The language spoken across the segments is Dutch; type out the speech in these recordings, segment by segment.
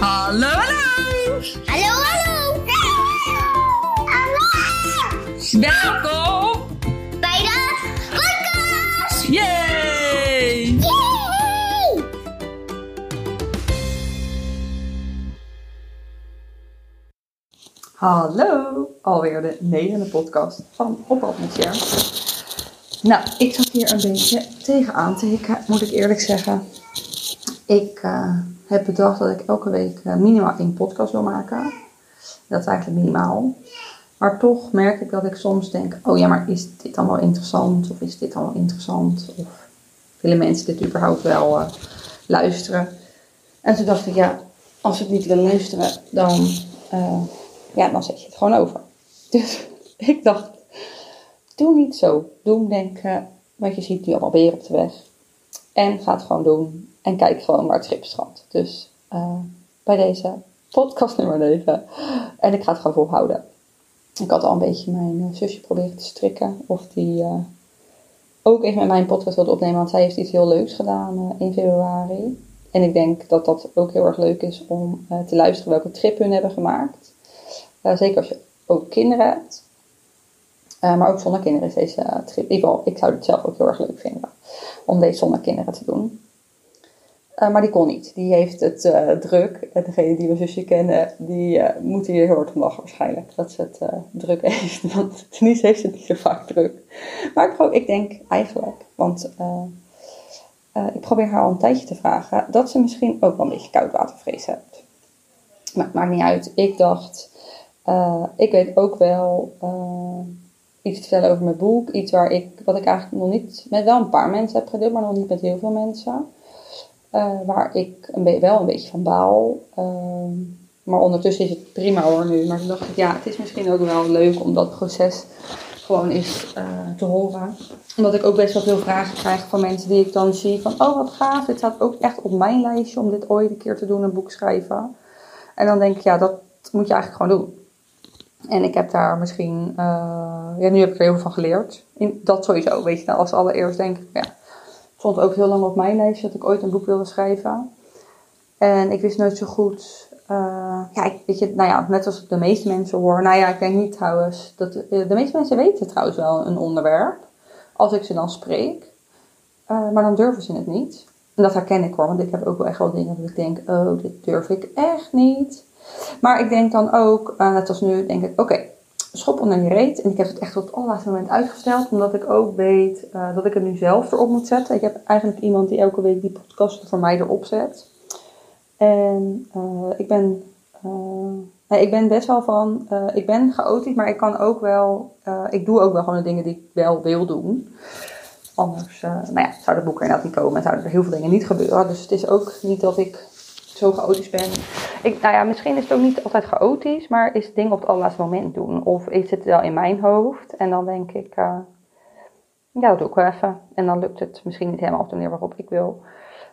Hallo, hallo! Hallo, hallo! Hallo! Welkom! Bij de podcast! Yay! Yay! Hallo, alweer de negende podcast van Op met. Nou, ik zat hier een beetje tegenaan te hikken, moet ik eerlijk zeggen. Ik eh, heb bedacht dat ik elke week eh, minimaal één podcast wil maken. Dat is eigenlijk minimaal. Maar toch merk ik dat ik soms denk, oh ja, maar is dit dan wel interessant? Of is dit dan wel interessant? Of willen mensen dit überhaupt wel eh, luisteren? En toen dacht ik, ja, als ze het niet willen luisteren, dan, eh, ja, dan zet je het gewoon over. Dus ik dacht, doe niet zo. Doe denken, want je ziet nu allemaal weer op de weg. En ga het gewoon doen. En kijk gewoon waar het schip strandt. Dus eh, bij deze podcast nummer 9. En ik ga het gewoon volhouden. Ik had al een beetje mijn eh, zusje proberen te strikken. Of die eh, ook even met mij een podcast wilde opnemen. Want zij heeft iets heel leuks gedaan in februari. En ik denk dat dat ook heel erg leuk is om te luisteren welke trip hun hebben gemaakt. Zeker als je ook kinderen hebt. Maar ook zonder kinderen is deze trip. In ik zou het zelf ook heel erg leuk vinden. Om deze zonder kinderen te doen. Eh, maar die kon niet. Die heeft het eh, druk. En degene die mijn zusje kennen, die eh, moet hier heel hard om lachen waarschijnlijk. Dat ze het druk heeft. Want Denise heeft het niet zo vaak druk. Maar ik, ik denk eigenlijk, want ik probeer haar al een tijdje te vragen, dat ze misschien ook wel een beetje koudwatervrees heeft. Maar het maakt niet uit. Ik dacht, ik weet ook wel iets te vertellen over mijn boek. Iets waar ik, wat ik eigenlijk nog niet met wel een paar mensen heb gedeeld, maar nog niet met heel veel mensen. Eh, waar ik een wel een beetje van baal. Ehm, maar ondertussen is het prima hoor nu. Maar toen dacht ik, ja, het is misschien ook wel leuk om dat proces gewoon eens eh, te horen. Omdat ik ook best wel veel vragen krijg van mensen die ik dan zie van, oh wat gaaf, dit staat ook echt op mijn lijstje om dit ooit een keer te doen, een boek schrijven. En dan denk ik, ja, dat moet je eigenlijk gewoon doen. En ik heb daar misschien, eh, ja, nu heb ik er heel veel van geleerd. In, dat sowieso, weet je, nou, als allereerst denk ik, ja, stond ook heel lang op mijn lijstje dat ik ooit een boek wilde schrijven. En ik wist nooit zo goed, ik, weet je, nou ja, net als de meeste mensen hoor, nou ja, ik denk niet trouwens, dat eh, de meeste mensen weten trouwens wel een onderwerp, als ik ze dan spreek. Eh, maar dan durven ze het niet. En dat herken ik hoor, want ik heb ook wel echt wel dingen dat ik denk, oh, dit durf ik echt niet. Maar ik denk dan ook, net als nu, denk ik, oké, schop onder je reet. En ik heb het echt tot het allerlaatste moment uitgesteld, omdat ik ook weet eh, dat ik het nu zelf erop moet zetten. Ik heb eigenlijk iemand die elke week die podcast voor mij erop zet. En eh, ik ben, eh, ik ben best wel van, ik ben chaotisch, maar ik kan ook wel, ik doe ook wel gewoon de dingen die ik wel wil doen. Anders, nou ja, zou het boek er inderdaad niet komen en zouden er heel veel dingen niet gebeuren. Dus het is ook niet dat ik zo chaotisch ben. Ik, nou ja, misschien is het ook niet altijd chaotisch, maar is het ding op het allerlaatste moment doen. Of is het wel in mijn hoofd en dan denk ik, eh, ja, dat doe ik wel even. En dan lukt het misschien niet helemaal op de manier waarop ik wil.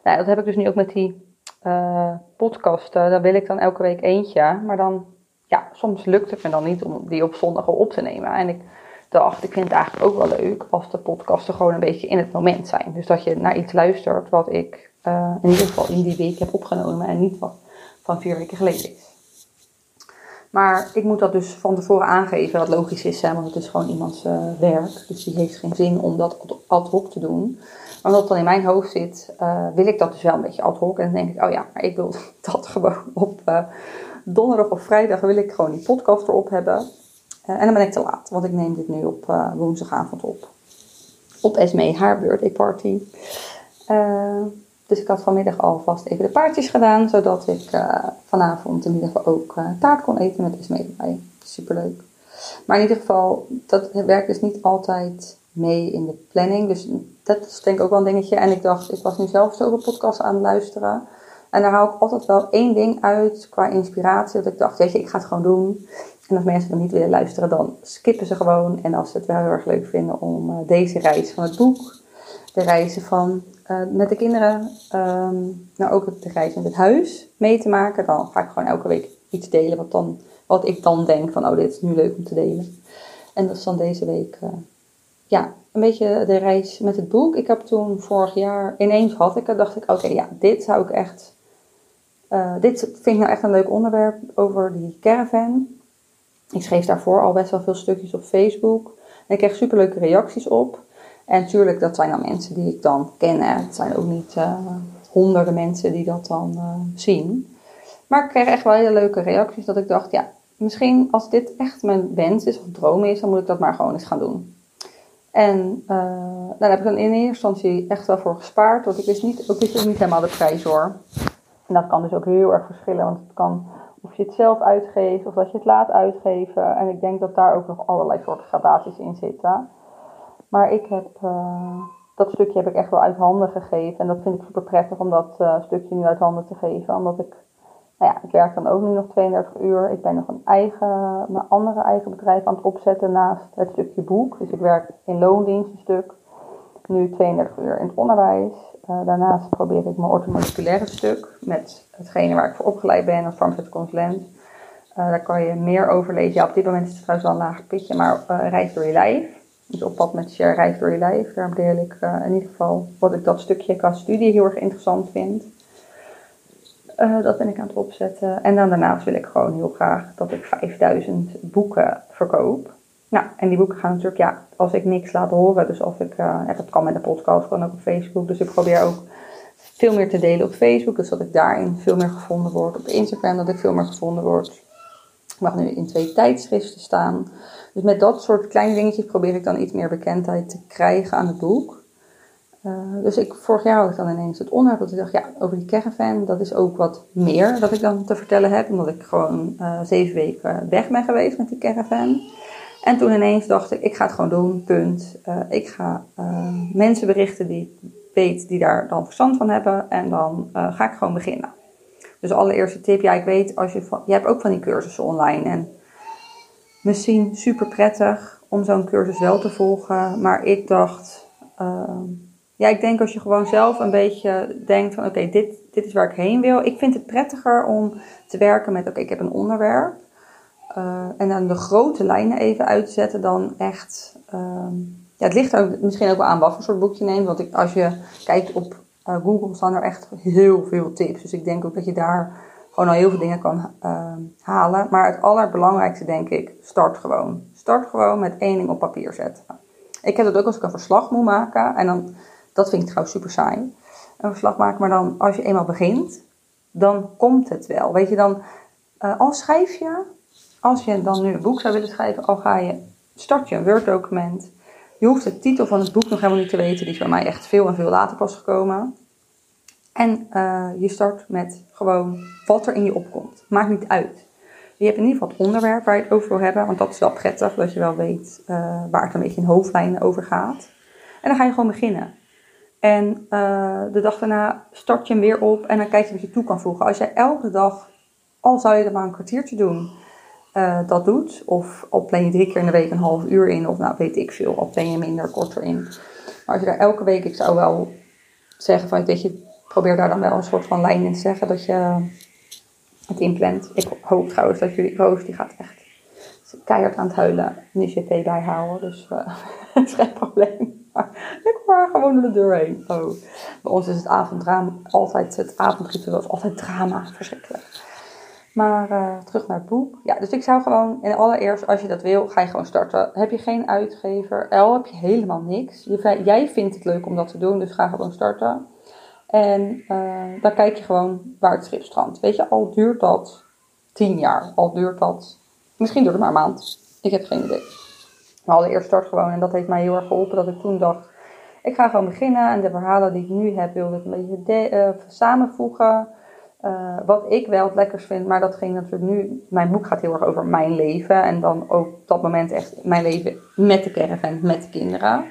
Nou, dat heb ik dus nu ook met die eh podcasten. Daar wil ik dan elke week eentje. Maar dan, ja, soms lukt het me dan niet om die op zondag al op te nemen. En ik dacht, ik vind het eigenlijk ook wel leuk als de podcasten gewoon een beetje in het moment zijn. Dus dat je naar iets luistert wat ik eh, in ieder geval in die week heb opgenomen en niet wat van vier weken geleden is. Maar ik moet dat dus van tevoren aangeven, wat logisch is, hè, want het is gewoon iemands eh, werk. Dus die heeft geen zin om dat ad hoc te doen. Maar omdat het dan in mijn hoofd zit, eh, wil ik dat dus wel een beetje ad hoc. En dan denk ik, oh ja, maar ik wil dat gewoon op donderdag of vrijdag wil ik gewoon die podcast erop hebben. En dan ben ik te laat, want ik neem dit nu op woensdagavond op. Op Esme, haar birthday party. Dus ik had vanmiddag alvast even de paardjes gedaan, zodat ik eh, vanavond in ieder geval ook eh, taart kon eten met Esme erbij. Superleuk. Maar in ieder geval, dat werkt dus niet altijd mee in de planning. Dus dat is denk ik ook wel een dingetje. En ik dacht, ik was nu zelf zoveel podcasts aan het luisteren. En daar haal ik altijd wel één ding uit qua inspiratie. Dat ik dacht, weet je, ik ga het gewoon doen. En als mensen dan niet willen luisteren, dan skippen ze gewoon. En als ze het wel heel erg leuk vinden om eh, deze reis van het boek, de reizen van eh, met de kinderen, ehm, nou ook de reis met het huis mee te maken, dan ga ik gewoon elke week iets delen wat, dan, wat ik dan denk van, oh, dit is nu leuk om te delen. En dat is dan deze week, eh, ja, een beetje de reis met het boek. Ik heb toen vorig jaar, ineens had ik het, dacht ik, oké, ja, dit zou ik echt Eh, dit vind ik nou echt een leuk onderwerp over die caravan. Ik schreef daarvoor al best wel veel stukjes op Facebook. En ik kreeg superleuke reacties op. En natuurlijk, dat zijn dan mensen die ik dan ken. Het zijn ook niet eh, honderden mensen die dat dan eh, zien. Maar ik kreeg echt wel hele leuke reacties. Dat ik dacht, ja, misschien als dit echt mijn wens is of droom is, dan moet ik dat maar gewoon eens gaan doen. En eh, daar heb ik dan in eerste instantie echt wel voor gespaard. Want ik wist niet, ook wist ik niet helemaal de prijs hoor. En dat kan dus ook heel erg verschillen. Want het kan of je het zelf uitgeeft of dat je het laat uitgeven. En ik denk dat daar ook nog allerlei soorten gradaties in zitten. Maar ik heb, eh, dat stukje heb ik echt wel uit handen gegeven. En dat vind ik super prettig om dat eh, stukje nu uit handen te geven. Omdat ik, nou ja, ik werk dan ook nu nog 32 uur. Ik ben nog een eigen, mijn andere eigen bedrijf aan het opzetten naast het stukje boek. Dus ik werk in loondienst een stuk. Nu 32 uur in het onderwijs. Eh, daarnaast probeer ik mijn orthomoleculaire stuk met hetgene waar ik voor opgeleid ben als farmaceutisch consulent. Daar kan je meer over lezen. Ja, op dit moment is het trouwens wel een laag pitje, maar reis door je lijf. Dus op pad met share reis door je lijf. Daar deel ik eh, in ieder geval wat ik dat stukje qua studie heel erg interessant vind. Eh, dat ben ik aan het opzetten. En dan daarnaast wil ik gewoon heel graag dat ik 5000 boeken verkoop. Nou, en die boeken gaan natuurlijk, ja, als ik niks laat horen. Dus als ik, eh, ja, dat kan met een podcast, kan ook op Facebook. Dus ik probeer ook veel meer te delen op Facebook. Dus dat ik daarin veel meer gevonden word. Op Instagram dat ik veel meer gevonden word. Ik mag nu in twee tijdschriften staan. Dus met dat soort kleine dingetjes probeer ik dan iets meer bekendheid te krijgen aan het boek. Eh, dus ik, vorig jaar had ik dan ineens het onderwerp dat ik dacht, ja, over die caravan, dat is ook wat meer dat ik dan te vertellen heb. Omdat ik gewoon eh, zeven weken weg ben geweest met die caravan. En toen ineens dacht ik, ik ga het gewoon doen, punt. Eh, ik ga mensen berichten die ik weet, die daar dan verstand van hebben. En dan ga ik gewoon beginnen. Dus allereerste tip, ja, ik weet, als je, van, je hebt ook van die cursussen online. En misschien super prettig om zo'n cursus wel te volgen. Maar ik dacht, ehm, ja, ik denk als je gewoon zelf een beetje denkt van, oké, dit, dit is waar ik heen wil. Ik vind het prettiger om te werken met, oké, ik heb een onderwerp. Eh, en dan de grote lijnen even uit te zetten dan echt... ehm, ja, het ligt ook misschien ook wel aan wat voor soort boek je neemt. Want ik, als je kijkt op Google staan er echt heel veel tips. Dus ik denk ook dat je daar gewoon al heel veel dingen kan ehm, halen. Maar het allerbelangrijkste denk ik, start gewoon. Start gewoon met één ding op papier zetten. Ik heb dat ook als ik een verslag moet maken. En dan, dat vind ik trouwens super saai. Een verslag maken, maar dan als je eenmaal begint, dan komt het wel. Weet je, dan, eh, al schrijf je, als je dan nu een boek zou willen schrijven, al ga je, start je een Word document. Je hoeft de titel van het boek nog helemaal niet te weten. Die is bij mij echt veel en veel later pas gekomen. En eh, je start met gewoon wat er in je opkomt. Maakt niet uit. Je hebt in ieder geval het onderwerp waar je het over wil hebben. Want dat is wel prettig, dat je wel weet eh, waar het een beetje in hoofdlijnen over gaat. En dan ga je gewoon beginnen. En eh, de dag daarna start je hem weer op en dan kijk je wat je toe kan voegen. Als jij elke dag, al zou je er maar een kwartiertje doen, eh, dat doet. Of al plan je drie keer in de week een half uur in, of nou weet ik veel, al plan je minder korter in. Maar als je daar elke week, ik zou wel zeggen van, weet je, probeer daar dan wel een soort van lijn in te zeggen dat je het inplant. Ik hoop trouwens dat jullie, Roos die gaat echt keihard aan het huilen, nu CP bijhouden, dus eh dat is geen probleem. Maar ik haar gewoon door de deur heen. Oh. Bij ons is het avonddrama altijd, het avondritueel altijd drama, verschrikkelijk. Maar eh, terug naar het boek. Ja, dus ik zou gewoon, en allereerst, als je dat wil, ga je gewoon starten. Heb je geen uitgever, L, heb je helemaal niks. Je, jij vindt het leuk om dat te doen, dus ga gewoon starten. En eh, dan kijk je gewoon waar het schip strandt. Weet je, al duurt dat tien jaar, al duurt dat, misschien duurt het maar een maand. Ik heb geen idee. Maar allereerst start gewoon. En dat heeft mij heel erg geholpen dat ik toen dacht, ik ga gewoon beginnen. En de verhalen die ik nu heb, wilde ik een beetje eh, samenvoegen. Eh, wat ik wel het lekkers vind, maar dat ging natuurlijk nu. Mijn boek gaat heel erg over mijn leven. En dan ook dat moment echt mijn leven met de caravan, met de kinderen.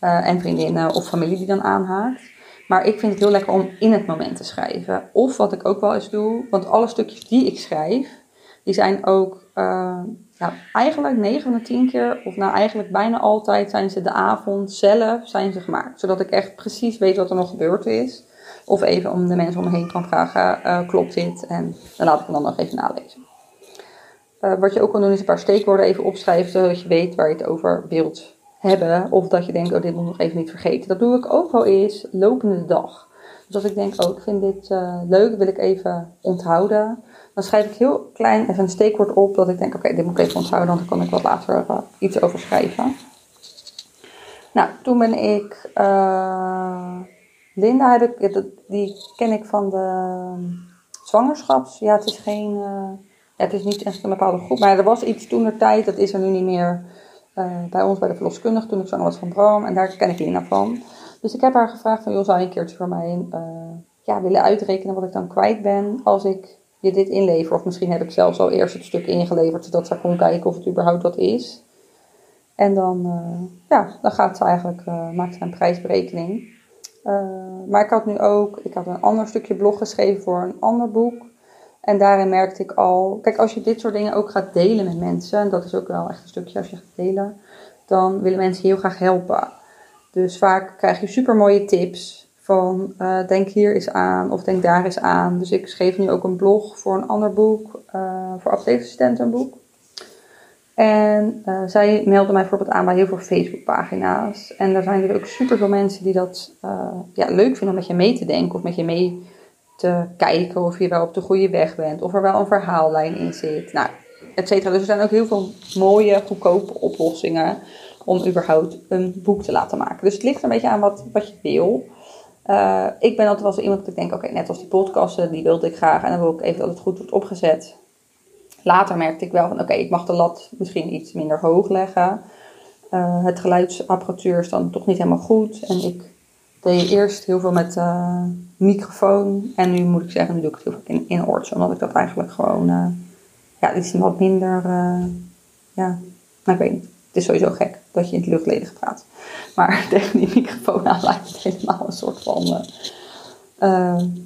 Eh, en vriendinnen of familie die dan aanhaakt. Maar ik vind het heel lekker om in het moment te schrijven. Of wat ik ook wel eens doe, want alle stukjes die ik schrijf, die zijn ook eh, eigenlijk 9 van de 10 keer, of nou eigenlijk bijna altijd, zijn ze de avond zelf zijn ze gemaakt. Zodat ik echt precies weet wat er nog gebeurd is. Of even om de mensen om me heen kan vragen, eh, klopt dit? En dan laat ik hem dan nog even nalezen. Eh, wat je ook kan doen is een paar steekwoorden even opschrijven, zodat je weet waar je het over wilt hebben. Of dat je denkt, oh dit moet ik nog even niet vergeten. Dat doe ik ook wel eens lopende de dag. Dus als ik denk, oh, ik vind dit eh, leuk, wil ik even onthouden. Dan schrijf ik heel klein even een steekwoord op dat ik denk, oké, dit moet ik even onthouden, dan kan ik wat later iets over schrijven. Nou, toen ben ik, Linda heb ik, die ken ik van de zwangerschaps. Ja, het is geen, eh, het is niet echt een bepaalde groep, maar er was iets toen de tijd, dat is er nu niet meer eh, bij ons bij de verloskundige toen ik zwanger was van Bram. En daar ken ik Linda van. Dus ik heb haar gevraagd van, joh, zou je een keertje voor mij eh, ja, willen uitrekenen wat ik dan kwijt ben als ik je dit inlever? Of misschien heb ik zelfs al eerst het stuk ingeleverd, zodat ze kon kijken of het überhaupt wat is. En dan, ja, dan gaat ze eigenlijk, maakt ze een prijsberekening. Eh, maar ik had nu ook, ik had een ander stukje blog geschreven voor een ander boek. En daarin merkte ik al, kijk, als je dit soort dingen ook gaat delen met mensen, en dat is ook wel echt een stukje als je gaat delen, dan willen mensen heel graag helpen. Dus vaak krijg je super mooie tips van eh, denk hier eens aan of denk daar eens aan. Dus ik schreef nu ook een blog voor een ander boek, eh, voor apotheekassistenten een boek. En eh, zij meldde mij bijvoorbeeld aan bij heel veel Facebookpagina's. En er zijn er ook super veel mensen die dat eh, ja, leuk vinden om met je mee te denken of met je mee te kijken of je wel op de goede weg bent. Of er wel een verhaallijn in zit. Nou, et cetera. Dus er zijn ook heel veel mooie, goedkope oplossingen om überhaupt een boek te laten maken. Dus het ligt een beetje aan wat, wat je wil. Eh, ik ben altijd wel zo iemand dat ik denk, oké, net als die podcasten, die wilde ik graag. En dan wil ik even dat het goed wordt opgezet. Later merkte ik wel van, oké, ik mag de lat misschien iets minder hoog leggen. Eh, het geluidsapparatuur is dan toch niet helemaal goed. En ik deed eerst heel veel met eh, microfoon. En nu moet ik zeggen, nu doe ik het heel vaak in, in. Omdat ik dat eigenlijk gewoon, eh, ja, iets wat minder, ja, nou ik weet niet. Het is sowieso gek dat je in het luchtledige praat. Maar tegen die microfoon aan lijkt het helemaal een soort van,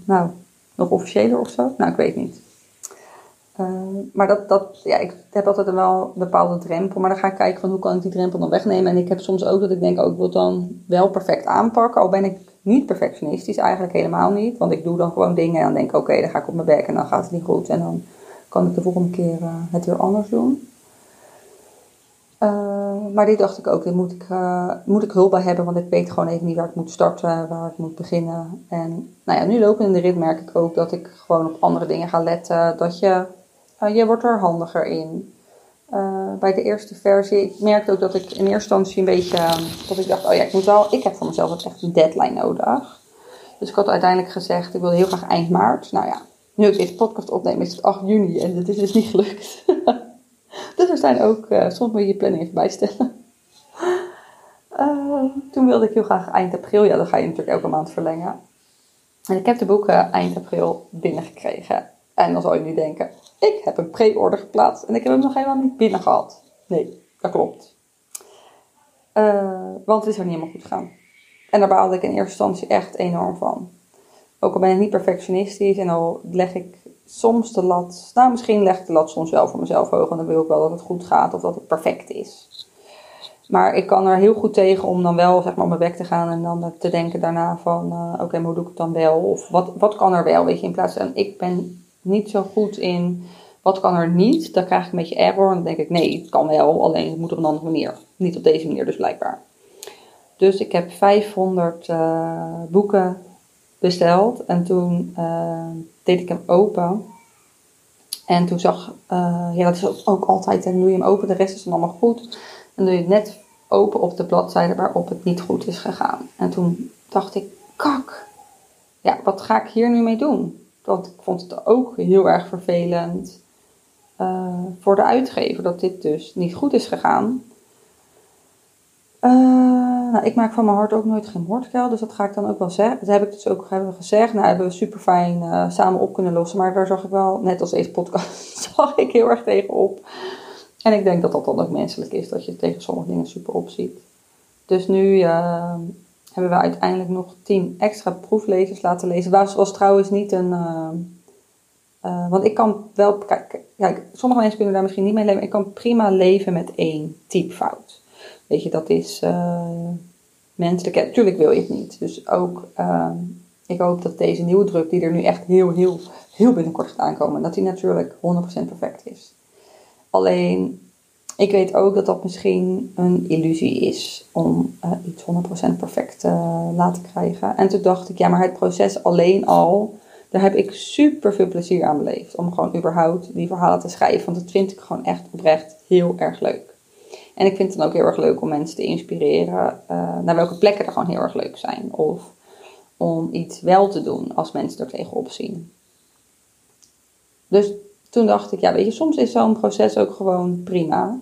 nou, nog officiëler of zo. Nou, ik weet niet. Eh, maar dat, dat, ja, ik heb altijd wel een bepaalde drempel. Maar dan ga ik kijken van hoe kan ik die drempel dan wegnemen. En ik heb soms ook dat ik denk, oh, ik wil het dan wel perfect aanpakken. Al ben ik niet perfectionistisch, eigenlijk helemaal niet. Want ik doe dan gewoon dingen en dan denk ik, oké, dan ga ik op mijn bek en dan gaat het niet goed. En dan kan ik de volgende keer eh, het weer anders doen. Eh, maar dit dacht ik ook, dit moet ik, eh, moet ik hulp bij hebben, want ik weet gewoon even niet waar ik moet starten, waar ik moet beginnen. En nou ja, nu lopen in de rit merk ik ook dat ik gewoon op andere dingen ga letten. Dat je, eh, je wordt er handiger in. Eh, bij de eerste versie, ik merkte ook dat ik in eerste instantie een beetje, eh, dat ik dacht, oh ja, ik moet wel, ik heb voor mezelf echt een deadline nodig. Dus ik had uiteindelijk gezegd, ik wilde heel graag eind maart. Nou ja, nu ik deze podcast opneem is het 8 juni en dat is dus niet gelukt. Dus er zijn ook, eh, soms moet je je planning even bijstellen. Eh, toen wilde ik heel graag eind april, ja, dan ga je natuurlijk elke maand verlengen. En ik heb de boeken eind april binnengekregen. En dan zal je nu denken, ik heb een pre-order geplaatst en ik heb hem nog helemaal niet binnen gehad. Nee, dat klopt. Eh, want het is er niet helemaal goed gegaan. En daar baalde ik in eerste instantie echt enorm van. Ook al ben ik niet perfectionistisch en al leg ik soms de lat. Nou, misschien leg ik de lat soms wel voor mezelf hoog. En dan wil ik wel dat het goed gaat of dat het perfect is. Maar ik kan er heel goed tegen om dan wel zeg maar, op mijn bek te gaan en dan te denken daarna van: eh, oké, maar hoe doe ik het dan wel? Of wat, wat kan er wel? Weet je, in plaats van ik ben niet zo goed in wat kan er niet. Dan krijg ik een beetje error en dan denk ik: nee, het kan wel, alleen het moet op een andere manier. Niet op deze manier, dus blijkbaar. Dus ik heb 500 eh, boeken besteld en toen eh, deed ik hem open. En toen zag, eh, ja, dat is ook, ook altijd, en doe je hem open, de rest is dan allemaal goed. En doe je het net open op de bladzijde waarop het niet goed is gegaan. En toen dacht ik, kak, ja, wat ga ik hier nu mee doen? Want ik vond het ook heel erg vervelend eh, voor de uitgever dat dit dus niet goed is gegaan. Eh, nou, ik maak van mijn hart ook nooit geen moordkuil, dus dat ga ik dan ook wel zeggen. Dat heb ik dus ook hebben gezegd. Nou, hebben we super fijn eh, samen op kunnen lossen. Maar daar zag ik wel, net als deze podcast, zag ik heel erg tegen op. En ik denk dat dat dan ook menselijk is, dat je tegen sommige dingen super opziet. Dus nu hebben we uiteindelijk nog tien extra proeflezers laten lezen. Dat was trouwens niet een. eh, eh, want ik kan wel. Kijk, sommige mensen kunnen daar misschien niet mee leven. Ik kan prima leven met één typfout. Weet je, dat is uh, menselijk. Tuurlijk wil je het niet. Dus ook, uh, ik hoop dat deze nieuwe druk, die er nu echt heel, heel, heel binnenkort gaat aankomen, dat die natuurlijk 100% perfect is. Alleen, Ik weet ook dat dat misschien een illusie is om eh, iets 100% perfect te laten krijgen. En toen dacht ik, ja, maar het proces alleen al, daar heb ik super veel plezier aan beleefd. Om gewoon überhaupt die verhalen te schrijven. Want dat vind ik gewoon echt oprecht heel erg leuk. En ik vind het dan ook heel erg leuk om mensen te inspireren eh, naar welke plekken er gewoon heel erg leuk zijn. Of om iets wel te doen als mensen er tegenop zien. Dus toen dacht ik, ja, weet je, soms is zo'n proces ook gewoon prima.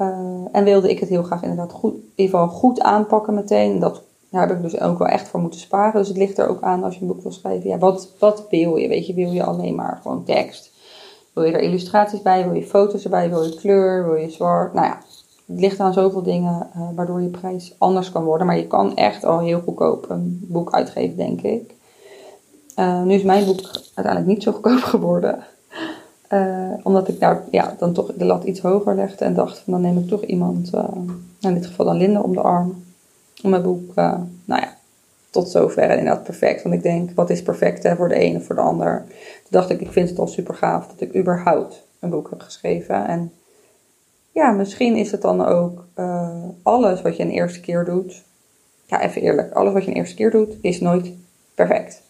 Uh, en wilde ik het heel graag inderdaad goed, in ieder geval goed aanpakken meteen. Dat, daar heb ik dus ook wel echt voor moeten sparen. Dus het ligt er ook aan als je een boek wil schrijven. Ja, wat, wat wil je? Weet je, wil je alleen maar gewoon tekst? Wil je er illustraties bij? Wil je foto's erbij? Wil je kleur? Wil je zwart? Nou ja, het ligt aan zoveel dingen uh, waardoor je prijs anders kan worden. Maar je kan echt al heel goedkoop een boek uitgeven, denk ik. Uh, nu is mijn boek uiteindelijk niet zo goedkoop geworden. Uh, omdat ik daar ja, dan toch de lat iets hoger legde en dacht van dan neem ik toch iemand, in dit geval dan Linda, om de arm. Om mijn boek, nou ja, tot zover inderdaad perfect. Want ik denk, wat is perfect hè, voor de ene of voor de ander? Toen dacht ik, ik vind het al super gaaf dat ik überhaupt een boek heb geschreven. En ja, misschien is het dan ook uh, alles wat je een eerste keer doet. Ja, even eerlijk, alles wat je een eerste keer doet is nooit perfect.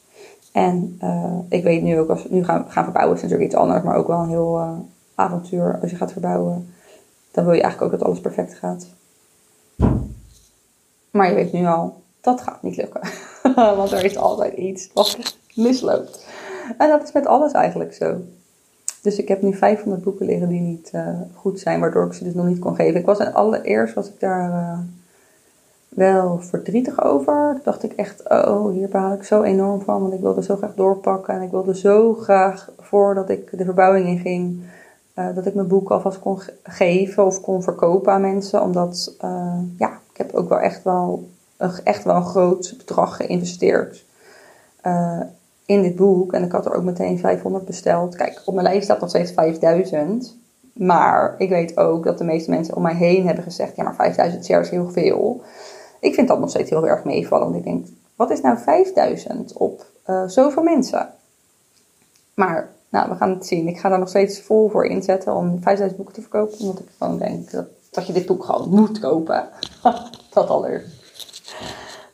En uh, ik weet nu ook, als we nu gaan, gaan verbouwen, is natuurlijk iets anders, maar ook wel een heel uh, avontuur als je gaat verbouwen. Dan wil je eigenlijk ook dat alles perfect gaat. Maar je weet nu al, dat gaat niet lukken. Want er is altijd iets wat misloopt. En dat is met alles eigenlijk zo. Dus ik heb nu 500 boeken liggen die niet uh, goed zijn, waardoor ik ze dus nog niet kon geven. Ik was allereerst was ik daar wel verdrietig over. Toen dacht ik echt, oh, hier baal ik zo enorm van, want ik wilde zo graag doorpakken. En ik wilde zo graag, voordat ik de verbouwing in ging, uh, dat ik mijn boek alvast kon geven of kon verkopen aan mensen. Omdat, ja, ik heb ook wel echt wel, echt wel een groot bedrag geïnvesteerd in dit boek. En ik had er ook meteen 500 besteld. Kijk, op mijn lijst staat nog steeds 5000. Maar ik weet ook dat de meeste mensen om mij heen hebben gezegd: ja, maar 5000 shares is heel veel. Ik vind dat nog steeds heel erg meevallen. Want ik denk: wat is nou 5000 op uh, zoveel mensen? Maar nou, we gaan het zien. Ik ga daar nog steeds vol voor inzetten om 5000 boeken te verkopen. Omdat ik gewoon denk dat, dat je dit boek gewoon moet kopen. dat al.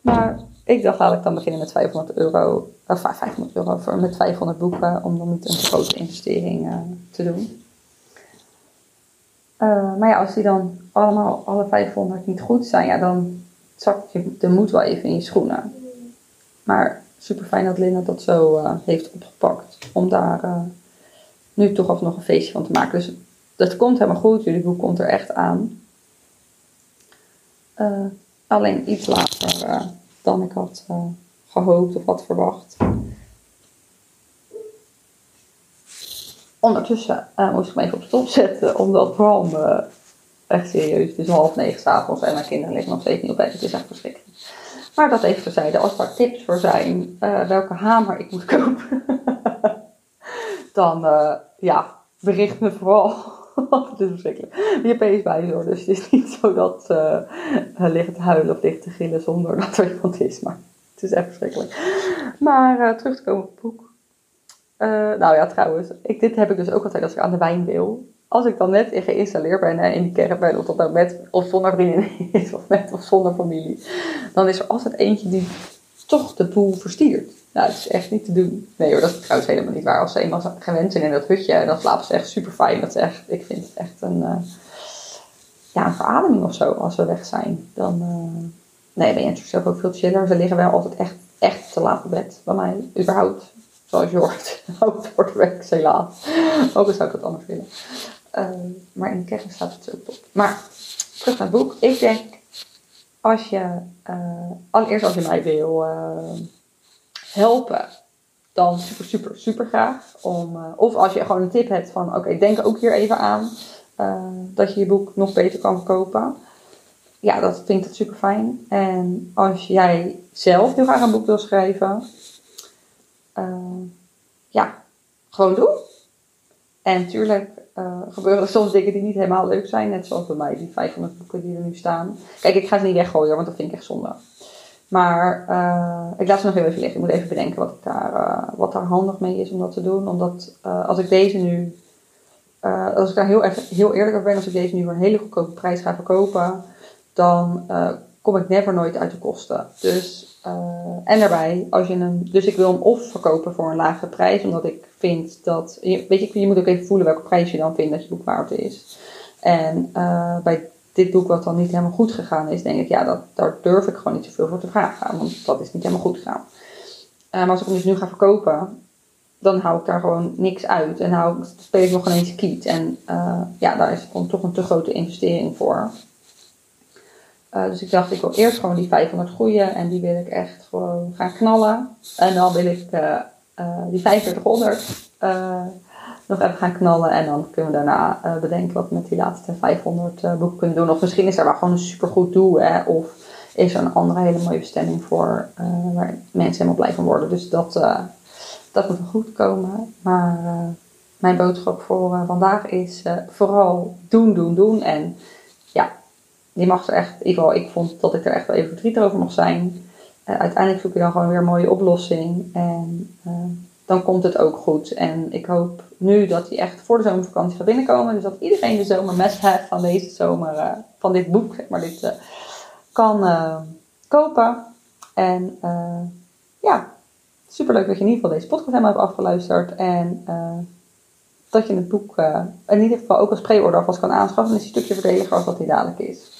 Maar ik dacht, laat ik dan beginnen met 500 euro, of 500 euro voor, met 500 boeken, om dan niet een grote investering uh, te doen. Maar ja, als die dan allemaal, alle 500 niet goed zijn, ja, dan zakt je de wel even in je schoenen. Maar super fijn dat Linda dat zo uh, heeft opgepakt, om daar nu toch alsnog een feestje van te maken. Dus dat komt helemaal goed, jullie boek komt er echt aan. alleen iets later dan ik had gehoopt of had verwacht. Ondertussen moest ik me even op stop zetten, omdat Bram echt serieus, het is half negen s'avonds en mijn kinderen liggen nog steeds niet op bed. Het is echt verschrikkelijk. Maar dat even terzijde, als er tips voor zijn welke hamer ik moet kopen, dan ja, bericht me vooral. het is verschrikkelijk. Je is bij hoor, dus het is niet zo dat uh, liggen te huilen of ligt te gillen zonder dat er iemand is. Maar het is echt verschrikkelijk. Maar terug te komen op het boek. Nou ja, trouwens, ik, dit heb ik dus ook altijd als ik aan de wijn wil. Als ik dan net geïnstalleerd ben in die caravan, of dat nou met of zonder vriendin is, of met of zonder familie, dan is er altijd eentje die toch de boel verstiert. Nou, het is echt niet te doen. Nee hoor, dat is trouwens helemaal niet waar. Als ze eenmaal gewend zijn in dat hutje, dan slapen ze echt super fijn. Dat is echt, ik vind het echt een, uh, ja, een verademing of zo als we weg zijn. Dan uh, nee, ben je natuurlijk zelf ook veel chiller. Ze liggen wel altijd echt, echt te laat op bed. Bij mij, überhaupt. Zoals je hoort. ook voor de week, helaas. Ook zou ik het anders willen. Uh, maar in de kerk staat het zo top. Maar terug naar het boek. Ik denk, als je, allereerst als je mij wil helpen, dan super, super, super graag. Om, uh, of als je gewoon een tip hebt van, oké, denk ook hier even aan dat je je boek nog beter kan verkopen. Ja, dat vind ik super fijn. En als jij zelf heel graag een boek wil schrijven, ja, gewoon doen. En natuurlijk gebeuren er soms dingen die niet helemaal leuk zijn. Net zoals bij mij, die 500 boeken die er nu staan. Kijk, ik ga ze niet weggooien, want dat vind ik echt zonde. Maar uh, ik laat ze nog heel even liggen. Ik moet even bedenken wat, daar, uh, wat daar handig mee is om dat te doen. Omdat als ik deze nu eh, als ik daar heel, erg, heel eerlijk over ben, als ik deze nu voor een hele goedkope prijs ga verkopen, dan eh, kom ik never nooit uit de kosten. Dus, eh, en daarbij, als je hem, dus ik wil hem of verkopen voor een lagere prijs, omdat ik vind dat, je- weet je, je moet ook even voelen welke prijs je dan vindt dat je boek waard is. En eh, bij dit boek wat dan niet helemaal goed gegaan is, denk ik, ja, dat, daar durf ik gewoon niet zoveel voor te vragen, want dat is niet helemaal goed gegaan. Eh, maar als ik hem dus nu ga verkopen, dan hou ik daar gewoon niks uit. En hou, speel ik nog ineens kiet. En ja, daar is dan toch een te grote investering voor. Eh, dus ik dacht, ik wil eerst gewoon die 500 groeien. En die wil ik echt gewoon gaan knallen. En dan wil ik eh, eh, die 4500 eh, nog even gaan knallen. En dan kunnen we daarna bedenken wat we met die laatste 500 eh, boeken kunnen doen. Of misschien is er wel gewoon een supergoed doel. Hè? Of is er een andere hele mooie bestemming voor. waar mensen helemaal blij van worden. Dus dat... dat moet wel goed komen. Maar mijn boodschap voor vandaag is vooral doen, doen, doen. En je mag er echt, ieder geval, ik vond dat ik er echt wel even verdrietig over mag zijn. Eh, uiteindelijk zoek je dan gewoon weer een mooie oplossing. En eh, dan komt het ook goed. En ik hoop nu dat die echt voor de zomervakantie gaat binnenkomen. Dus dat iedereen de zomer must have van deze zomer, eh, van dit boek, zeg maar, dit, kan kopen. En ja, superleuk dat je in ieder geval deze podcast helemaal hebt afgeluisterd. En dat je het boek in ieder geval ook als pre-order alvast kan aanschaffen. En is een stukje verdediger als dat die dadelijk is.